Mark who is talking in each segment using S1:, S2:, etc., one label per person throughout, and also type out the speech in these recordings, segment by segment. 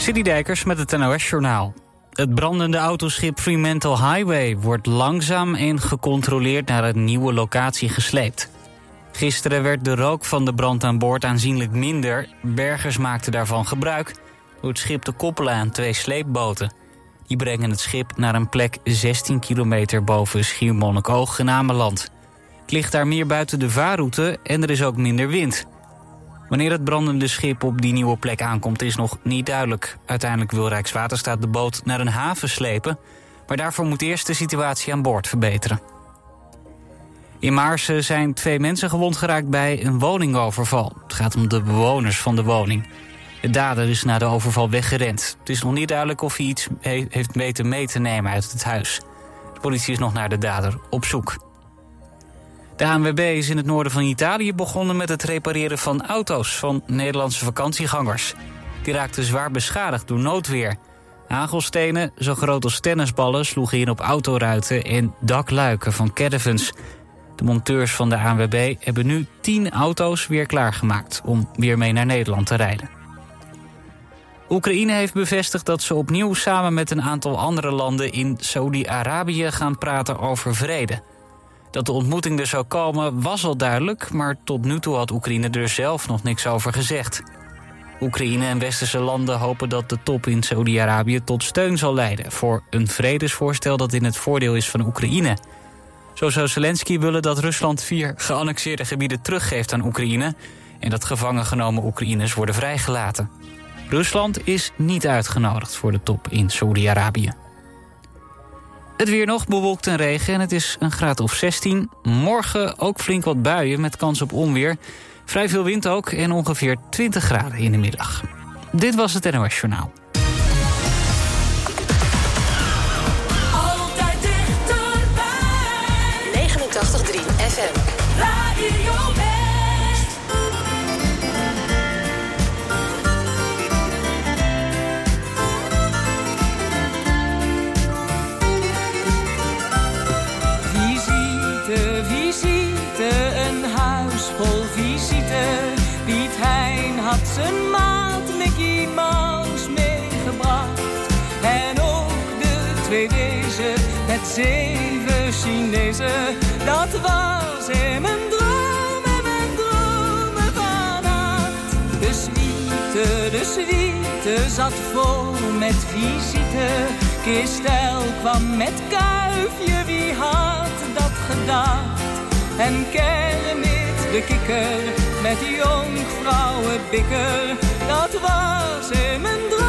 S1: Dijkers met het NOS-journaal. Het brandende autoschip Fremantle Highway wordt langzaam en gecontroleerd naar een nieuwe locatie gesleept. Gisteren werd de rook van de brand aan boord aanzienlijk minder. Bergers maakten daarvan gebruik door het schip te koppelen aan twee sleepboten. Die brengen het schip naar een plek 16 kilometer boven Schiermonnikoog in Ameland. Het ligt daar meer buiten de vaarroute en er is ook minder wind. Wanneer het brandende schip op die nieuwe plek aankomt is nog niet duidelijk. Uiteindelijk wil Rijkswaterstaat de boot naar een haven slepen... maar daarvoor moet eerst de situatie aan boord verbeteren. In Maarsen zijn twee mensen gewond geraakt bij een woningoverval. Het gaat om de bewoners van de woning. De dader is na de overval weggerend. Het is nog niet duidelijk of hij iets heeft weten mee te nemen uit het huis. De politie is nog naar de dader op zoek. De ANWB is in het noorden van Italië begonnen met het repareren van auto's van Nederlandse vakantiegangers. Die raakten zwaar beschadigd door noodweer. Hagelstenen, zo groot als tennisballen, sloegen in op autoruiten en dakluiken van caravans. De monteurs van de ANWB hebben nu 10 auto's weer klaargemaakt om weer mee naar Nederland te rijden. Oekraïne heeft bevestigd dat ze opnieuw samen met een aantal andere landen in Saudi-Arabië gaan praten over vrede. Dat de ontmoeting er zou komen was al duidelijk, maar tot nu toe had Oekraïne er zelf nog niks over gezegd. Oekraïne en westerse landen hopen dat de top in Saudi-Arabië tot steun zal leiden voor een vredesvoorstel dat in het voordeel is van Oekraïne. Zo zou Zelensky willen dat Rusland vier geannexeerde gebieden teruggeeft aan Oekraïne en dat gevangen genomen Oekraïners worden vrijgelaten. Rusland is niet uitgenodigd voor de top in Saudi-Arabië. Het weer nog bewolkt en regen en het is een graad of 16. Morgen ook flink wat buien met kans op onweer. Vrij veel wind ook en ongeveer 20 graden in de middag. Dit was het NOS Journaal.
S2: Zijn maat Mickey Mouse meegebracht. En ook de twee wezen met zeven Chinezen. Dat was in mijn droom en mijn dromen. De suite, de suite zat vol met visite. Kistel kwam met kuifje, wie had dat gedacht? En Kermit de kikker met jonkvrouwen bikker. Dat was in mijn droom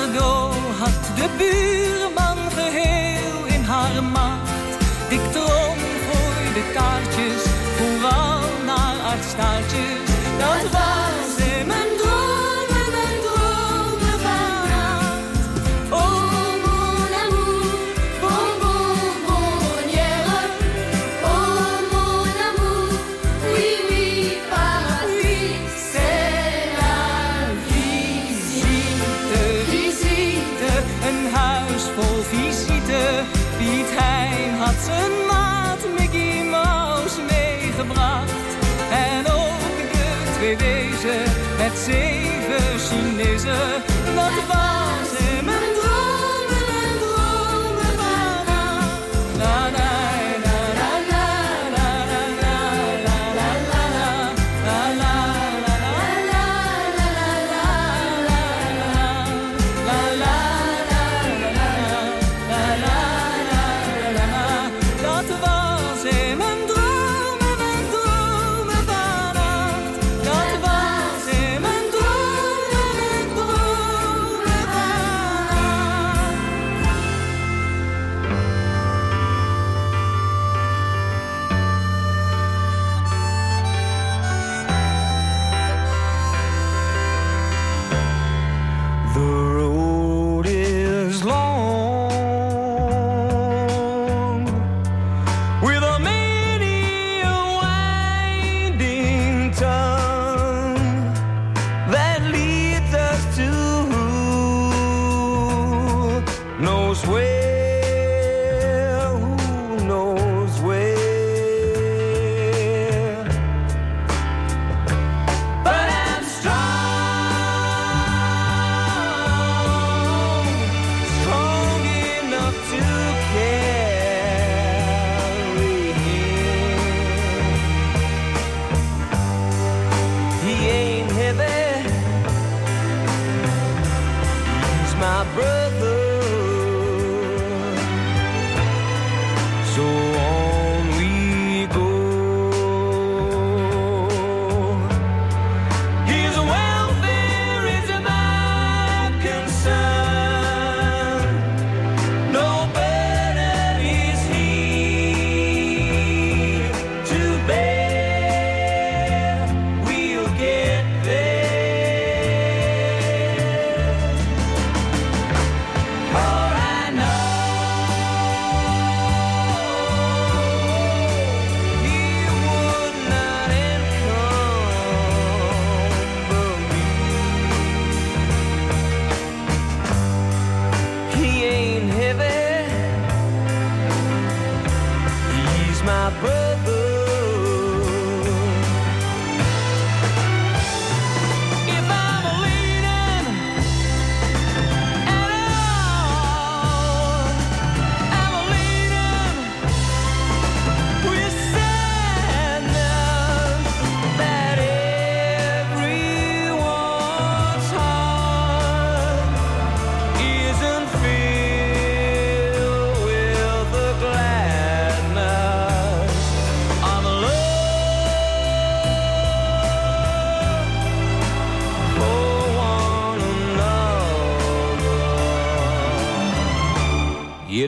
S3: Argo the gebuurd.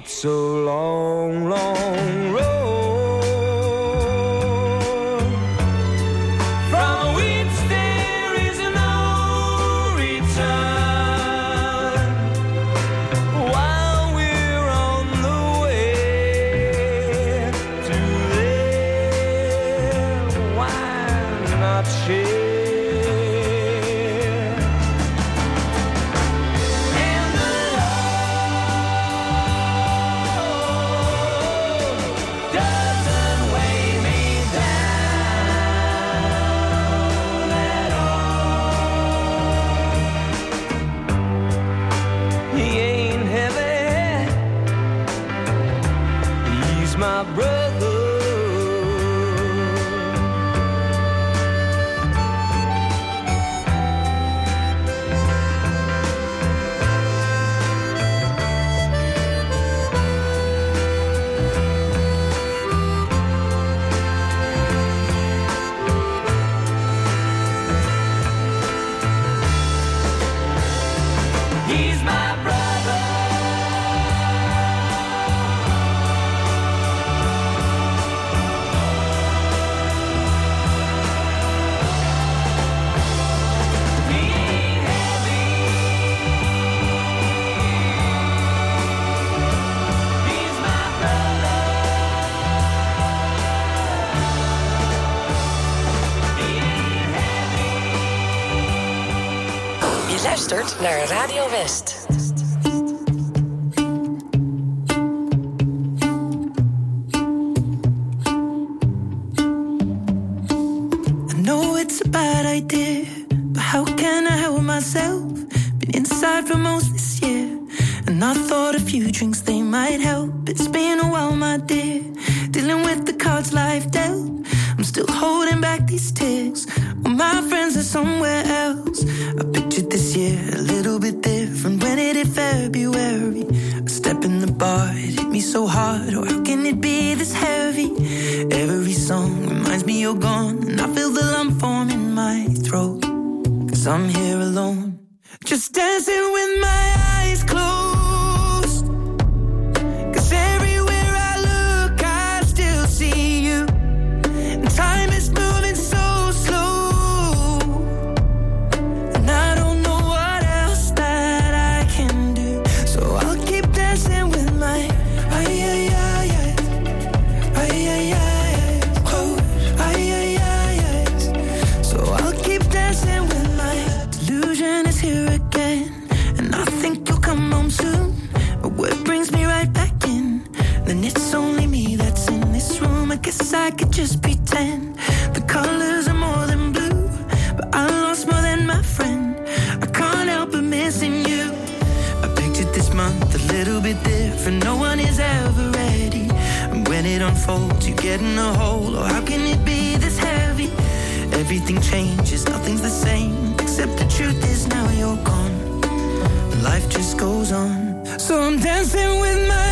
S4: so luistert naar Radio West.
S5: I know it's a bad idea, but how can I help myself? Been inside for most this year, and I thought a few drinks. truth is now you're gone. Life just goes on. So I'm dancing with my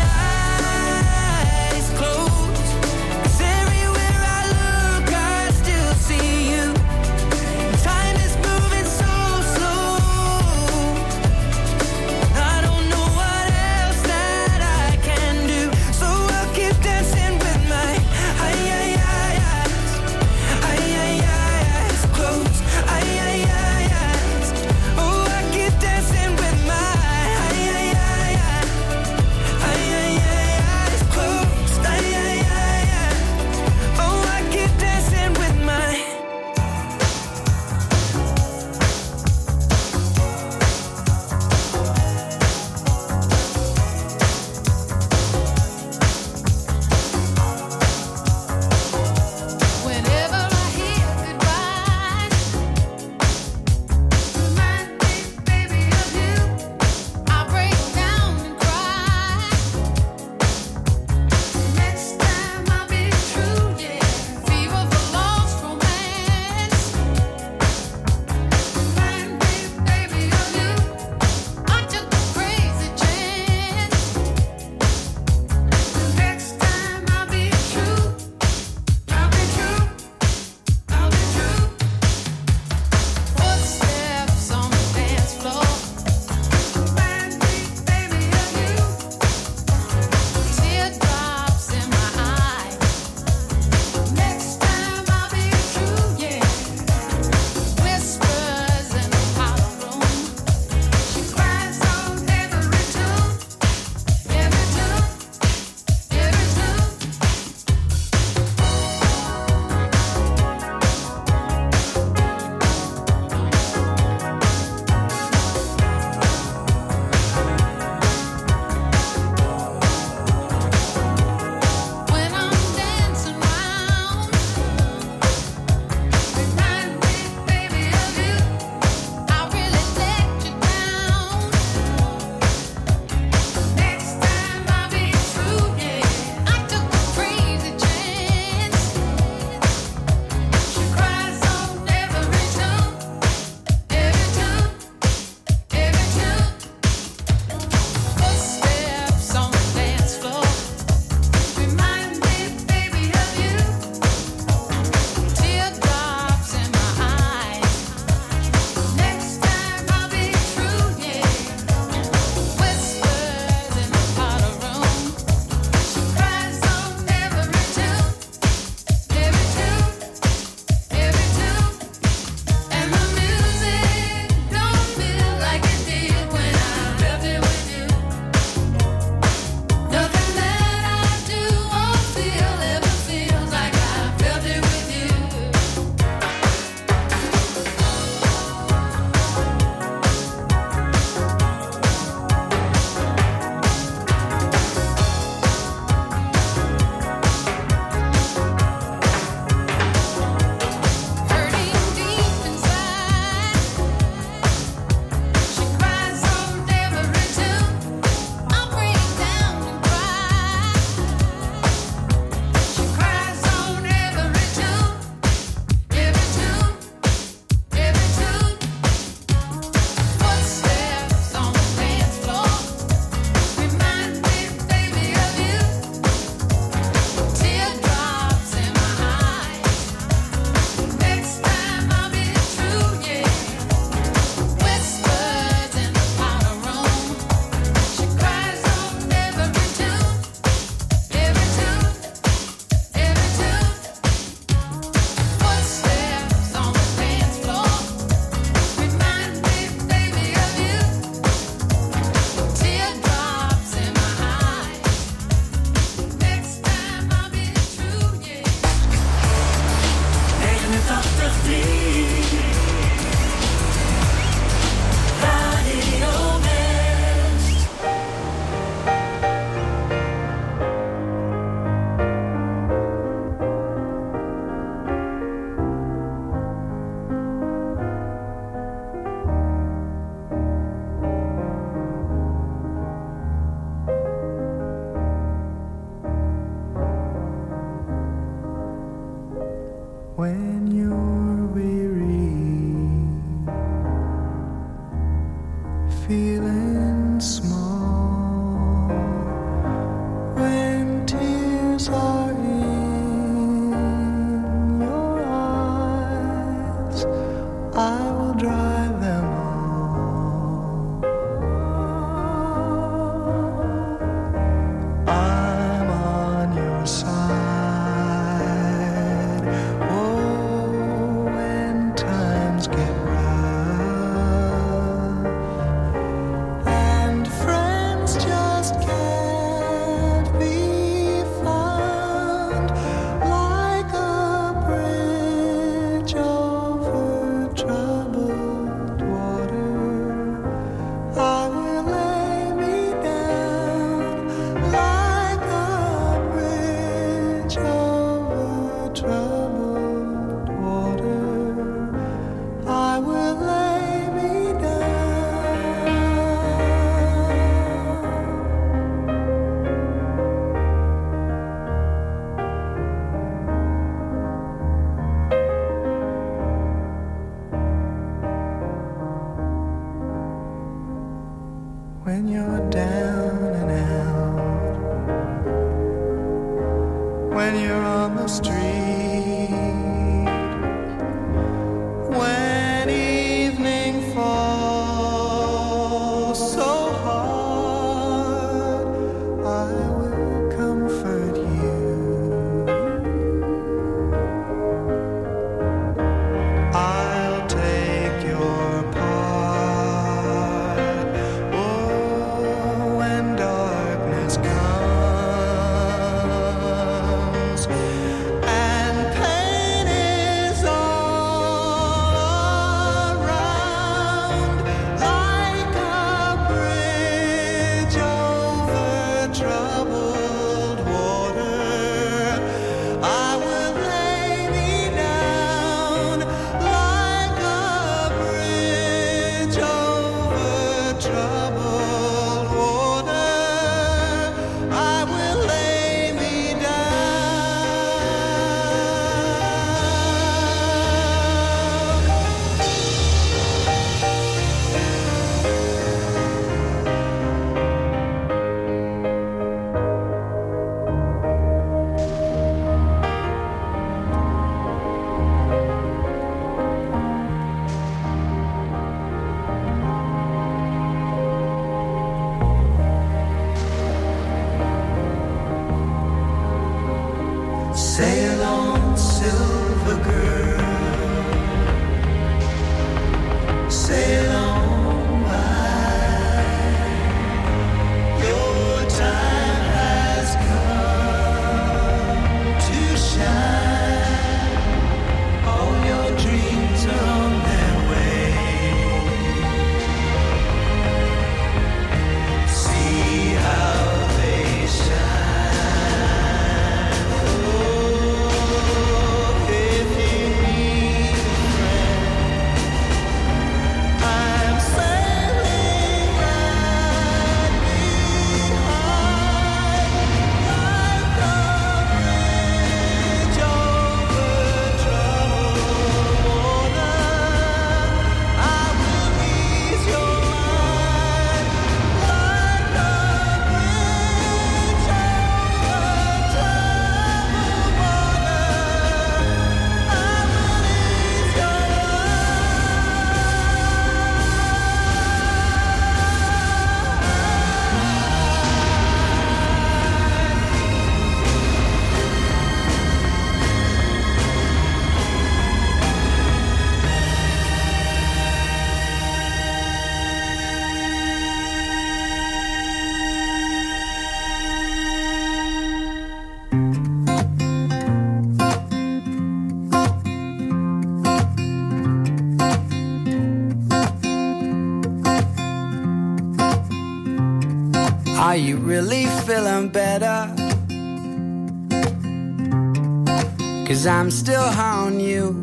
S5: Cause
S6: I'm
S7: still on you.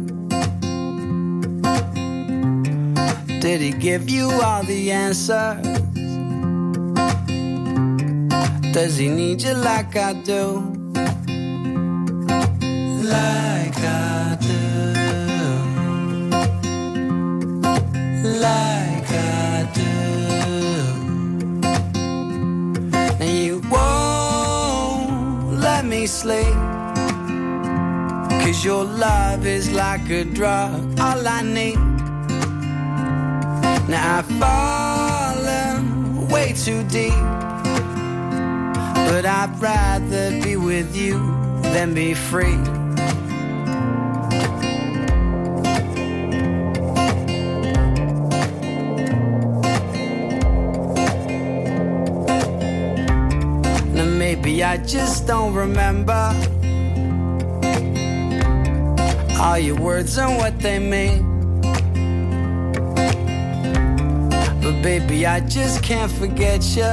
S7: Did he give you all the answers? Does he need you like I do? like a drug. All I need. Now I've fallen way too deep. But I'd rather be with you than be free. Now maybe I just don't remember all your words and what they mean. But baby, I just can't forget you.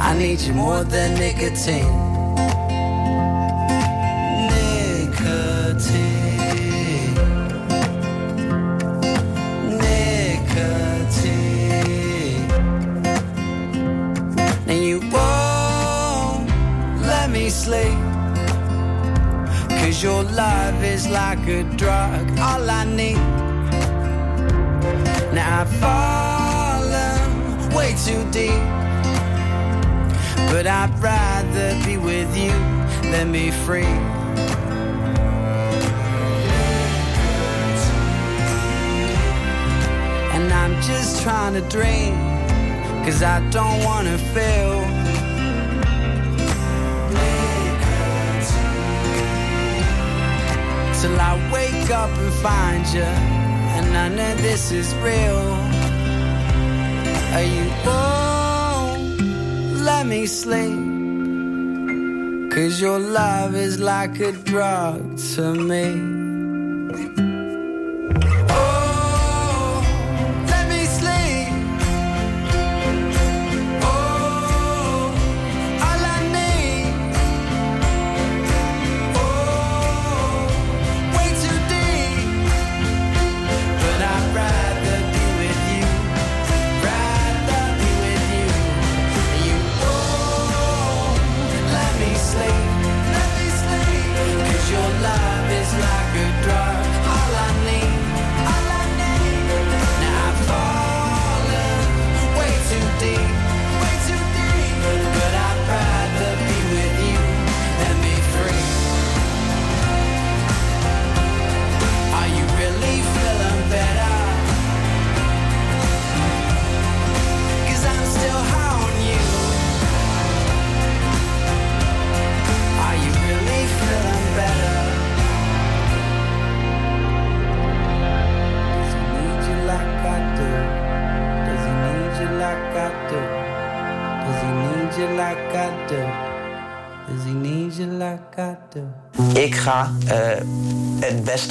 S7: I need you more than nicotine. Your love is like a drug, all I need. Now I've fallen way too deep. But I'd rather be with you than be free. And I'm just trying to dream. Cause I don't wanna feel. Till I wake up and find you. And none of this is real. Are you won't let me sleep? Cause your love is like a drug to me.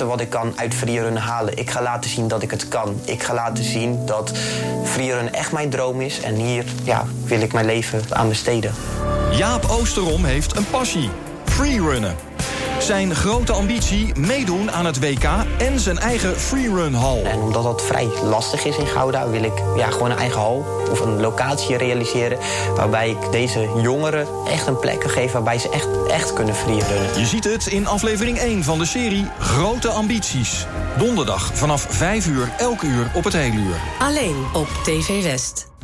S8: Wat ik kan uit freerun halen. Ik ga laten zien dat ik het kan. Ik ga laten zien dat freerun echt mijn droom is. En hier ja, wil ik mijn leven aan besteden.
S9: Jaap Oosterom heeft een passie. Freerunnen. Zijn grote ambitie meedoen aan het WK en zijn eigen freerunhal.
S8: En omdat dat vrij lastig is in Gouda... wil ik ja, gewoon een eigen hal of een locatie realiseren... waarbij ik deze jongeren echt een plek kan geven... waarbij ze echt, echt kunnen freerunnen.
S9: Je ziet het in aflevering 1 van de serie Grote Ambities. Donderdag vanaf 5 uur elk uur op het hele uur.
S4: Alleen op TV West.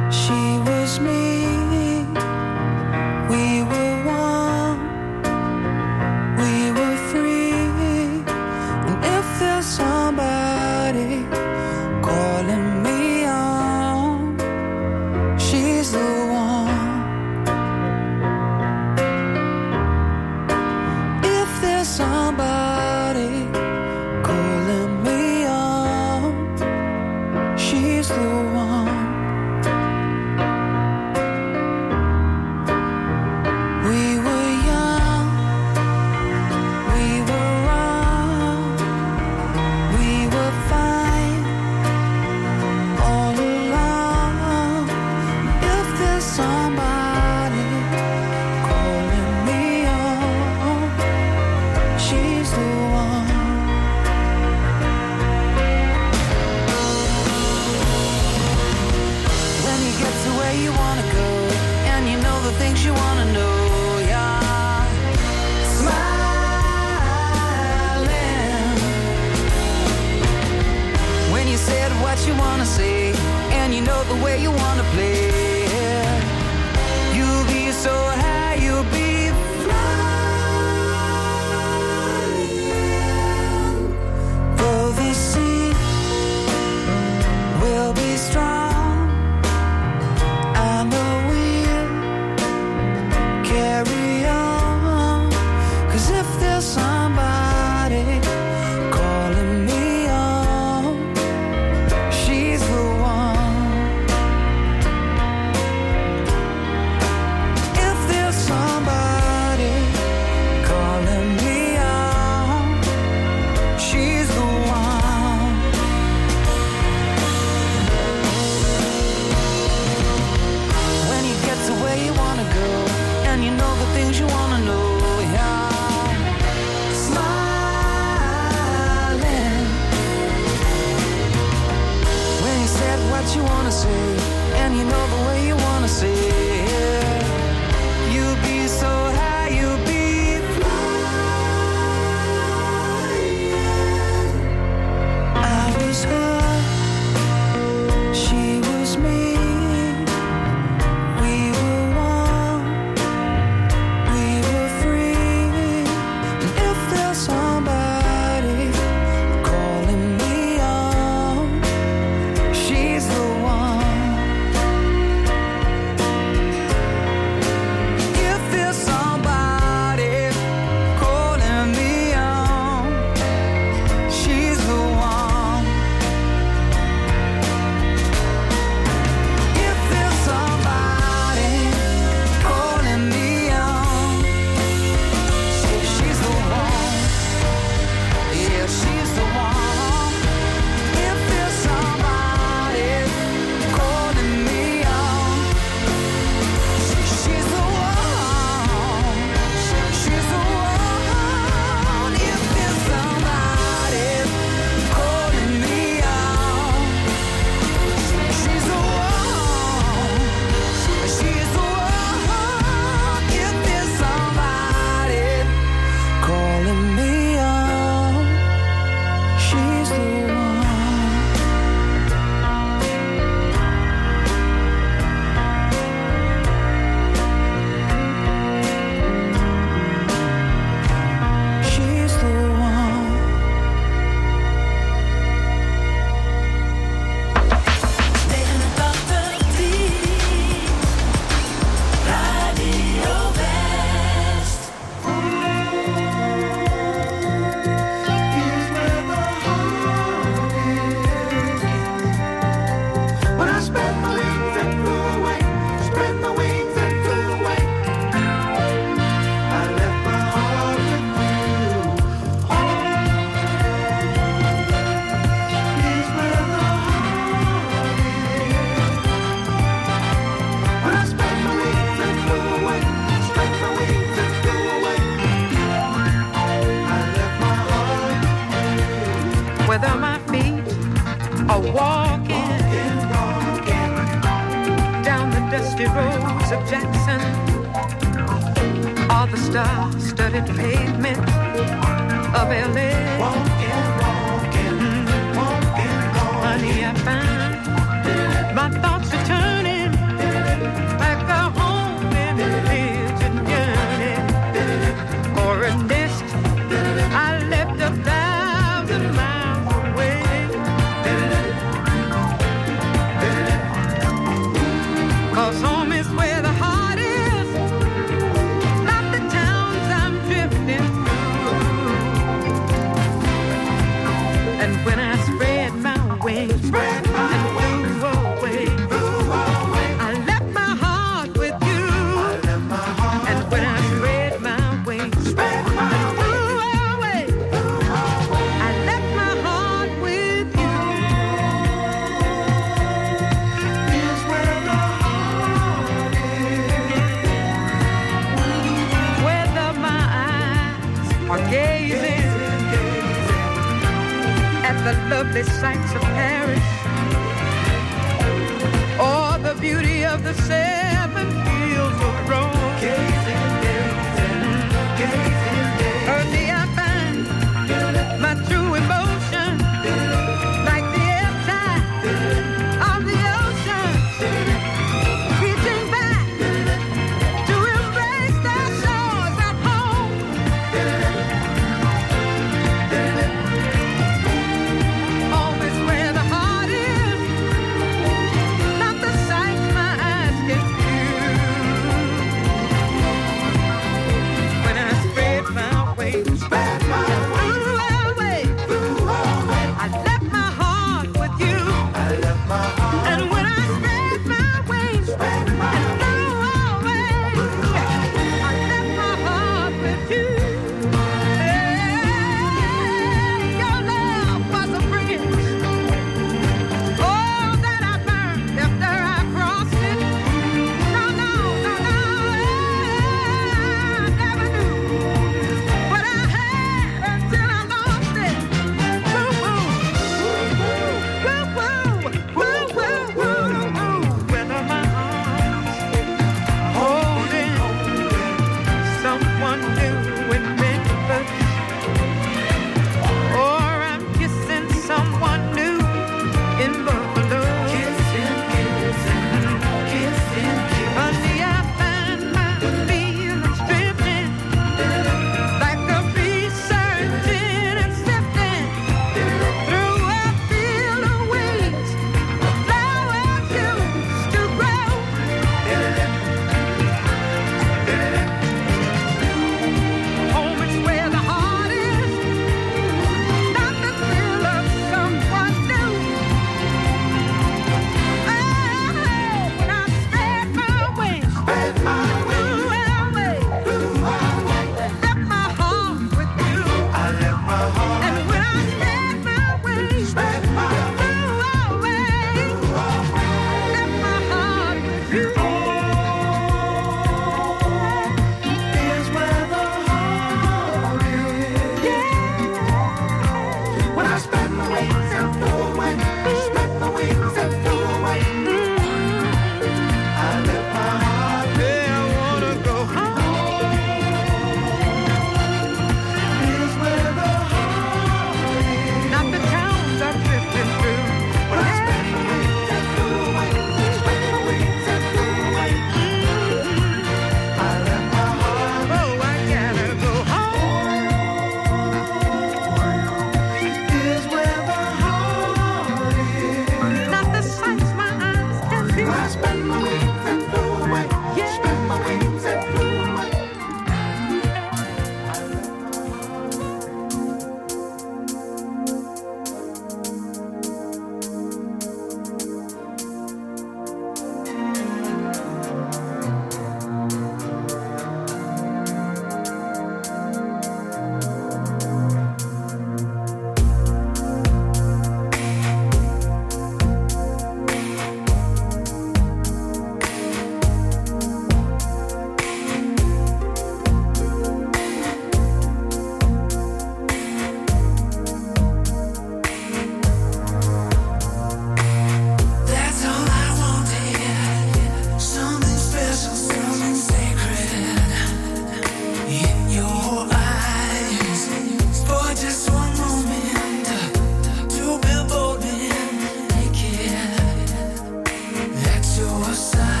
S6: to a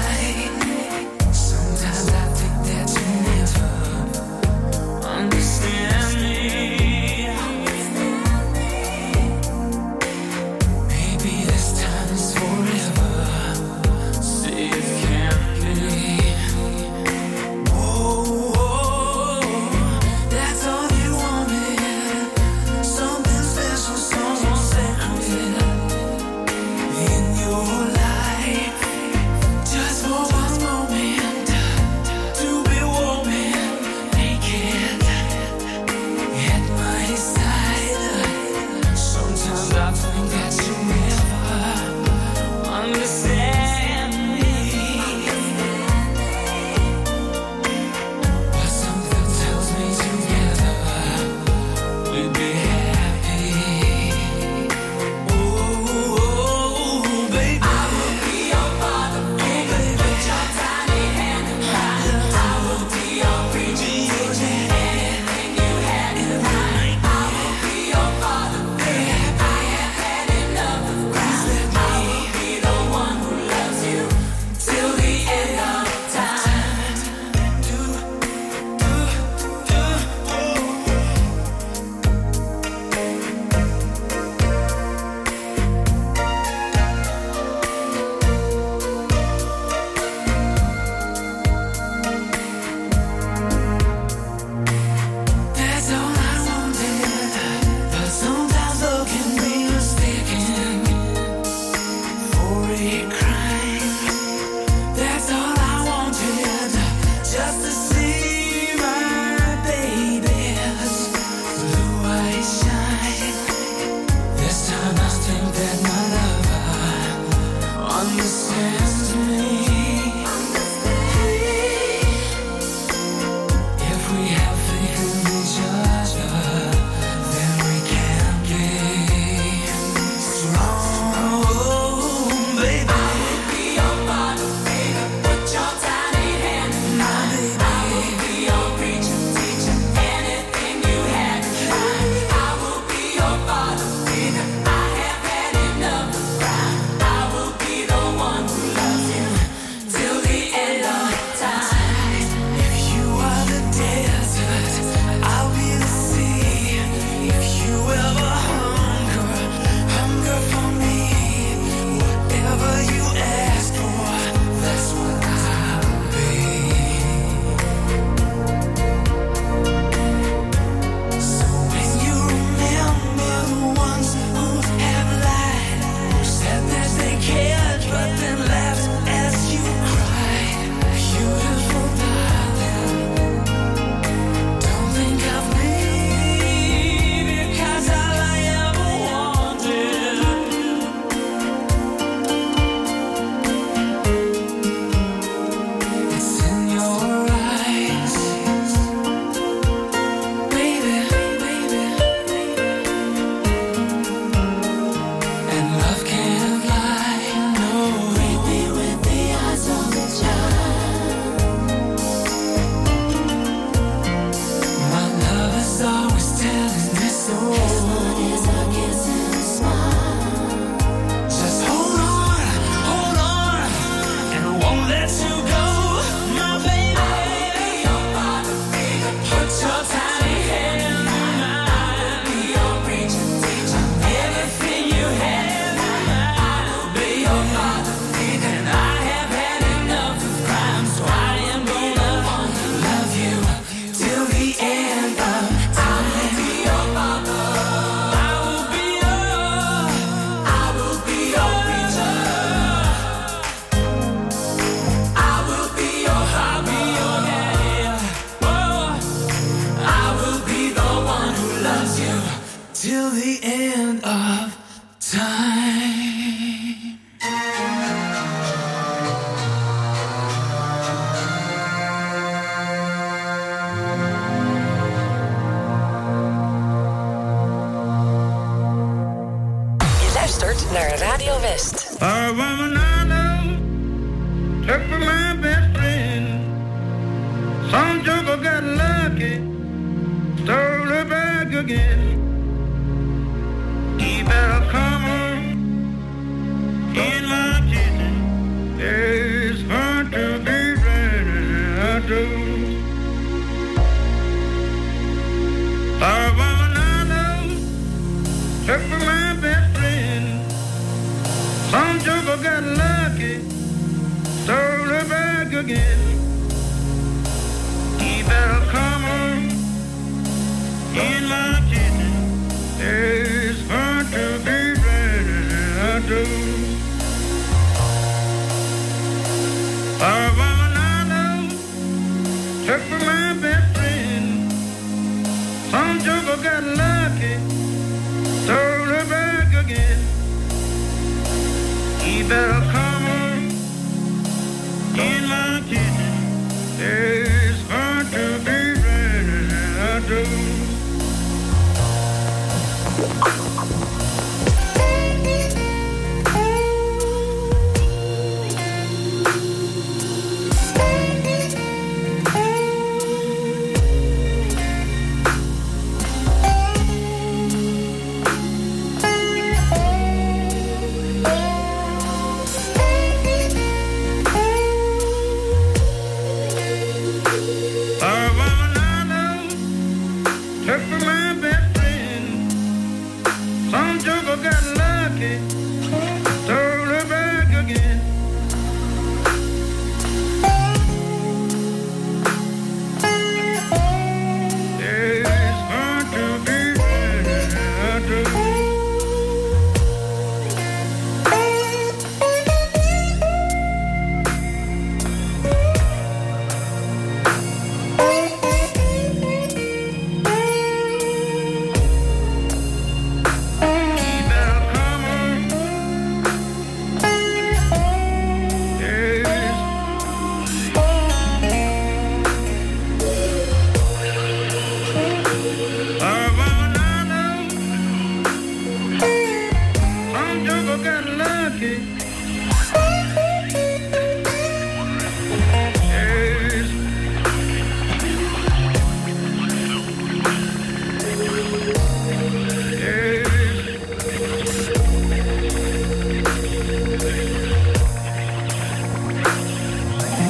S10: He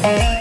S11: Bye.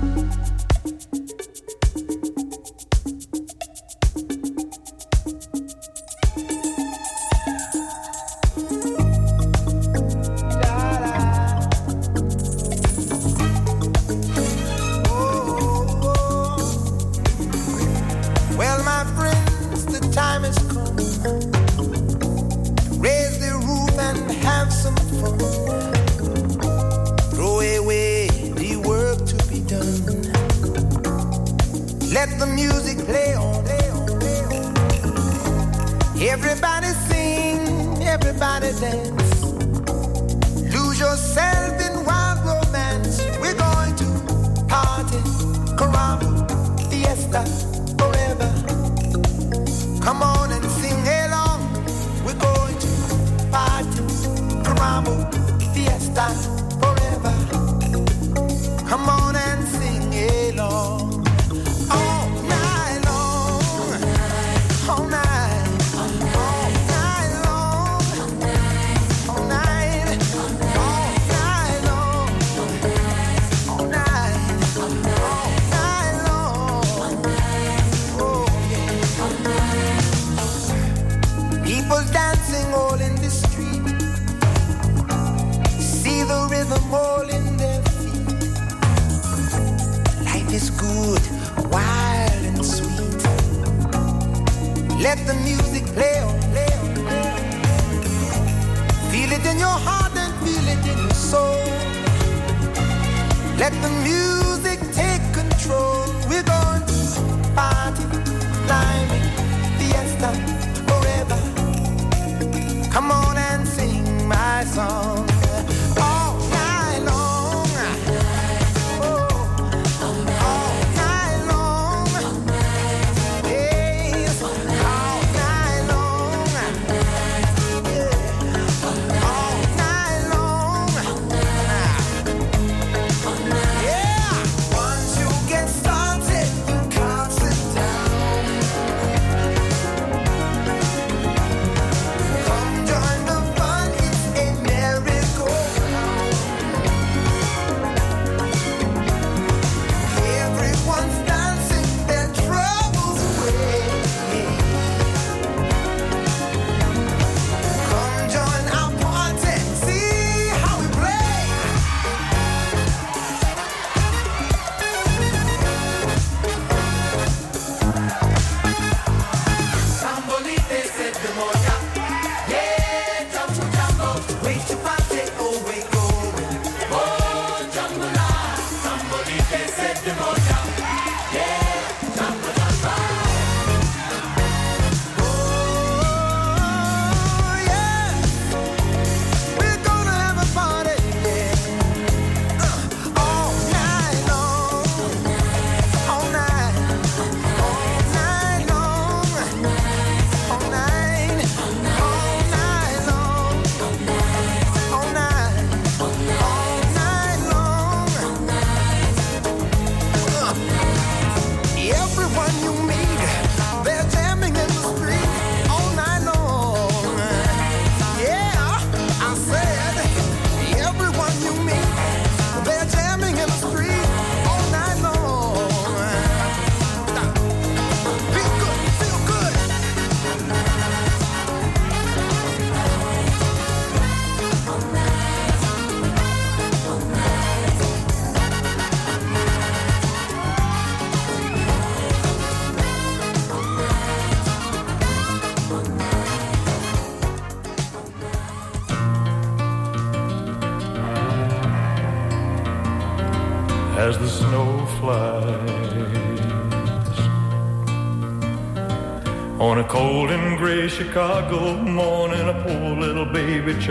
S12: estás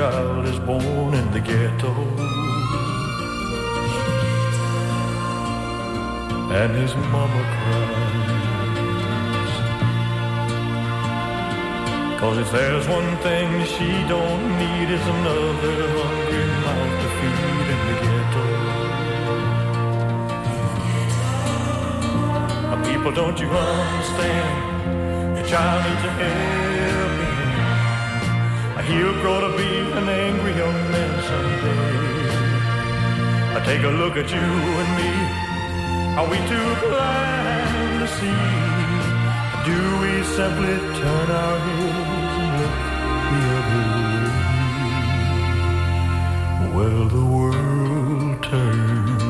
S12: child is born in the ghetto. And his mama cries. Cause if there's one thing she don't need is another hungry mouth to feed in the ghetto. Uh, People, don't you understand? Your child needs a. Uh, He'll grow to be an angry young man someday. Uh, Take a look at you and me. Are we too blind to see? Do we simply turn our heads and look the other way? Well, the world turns.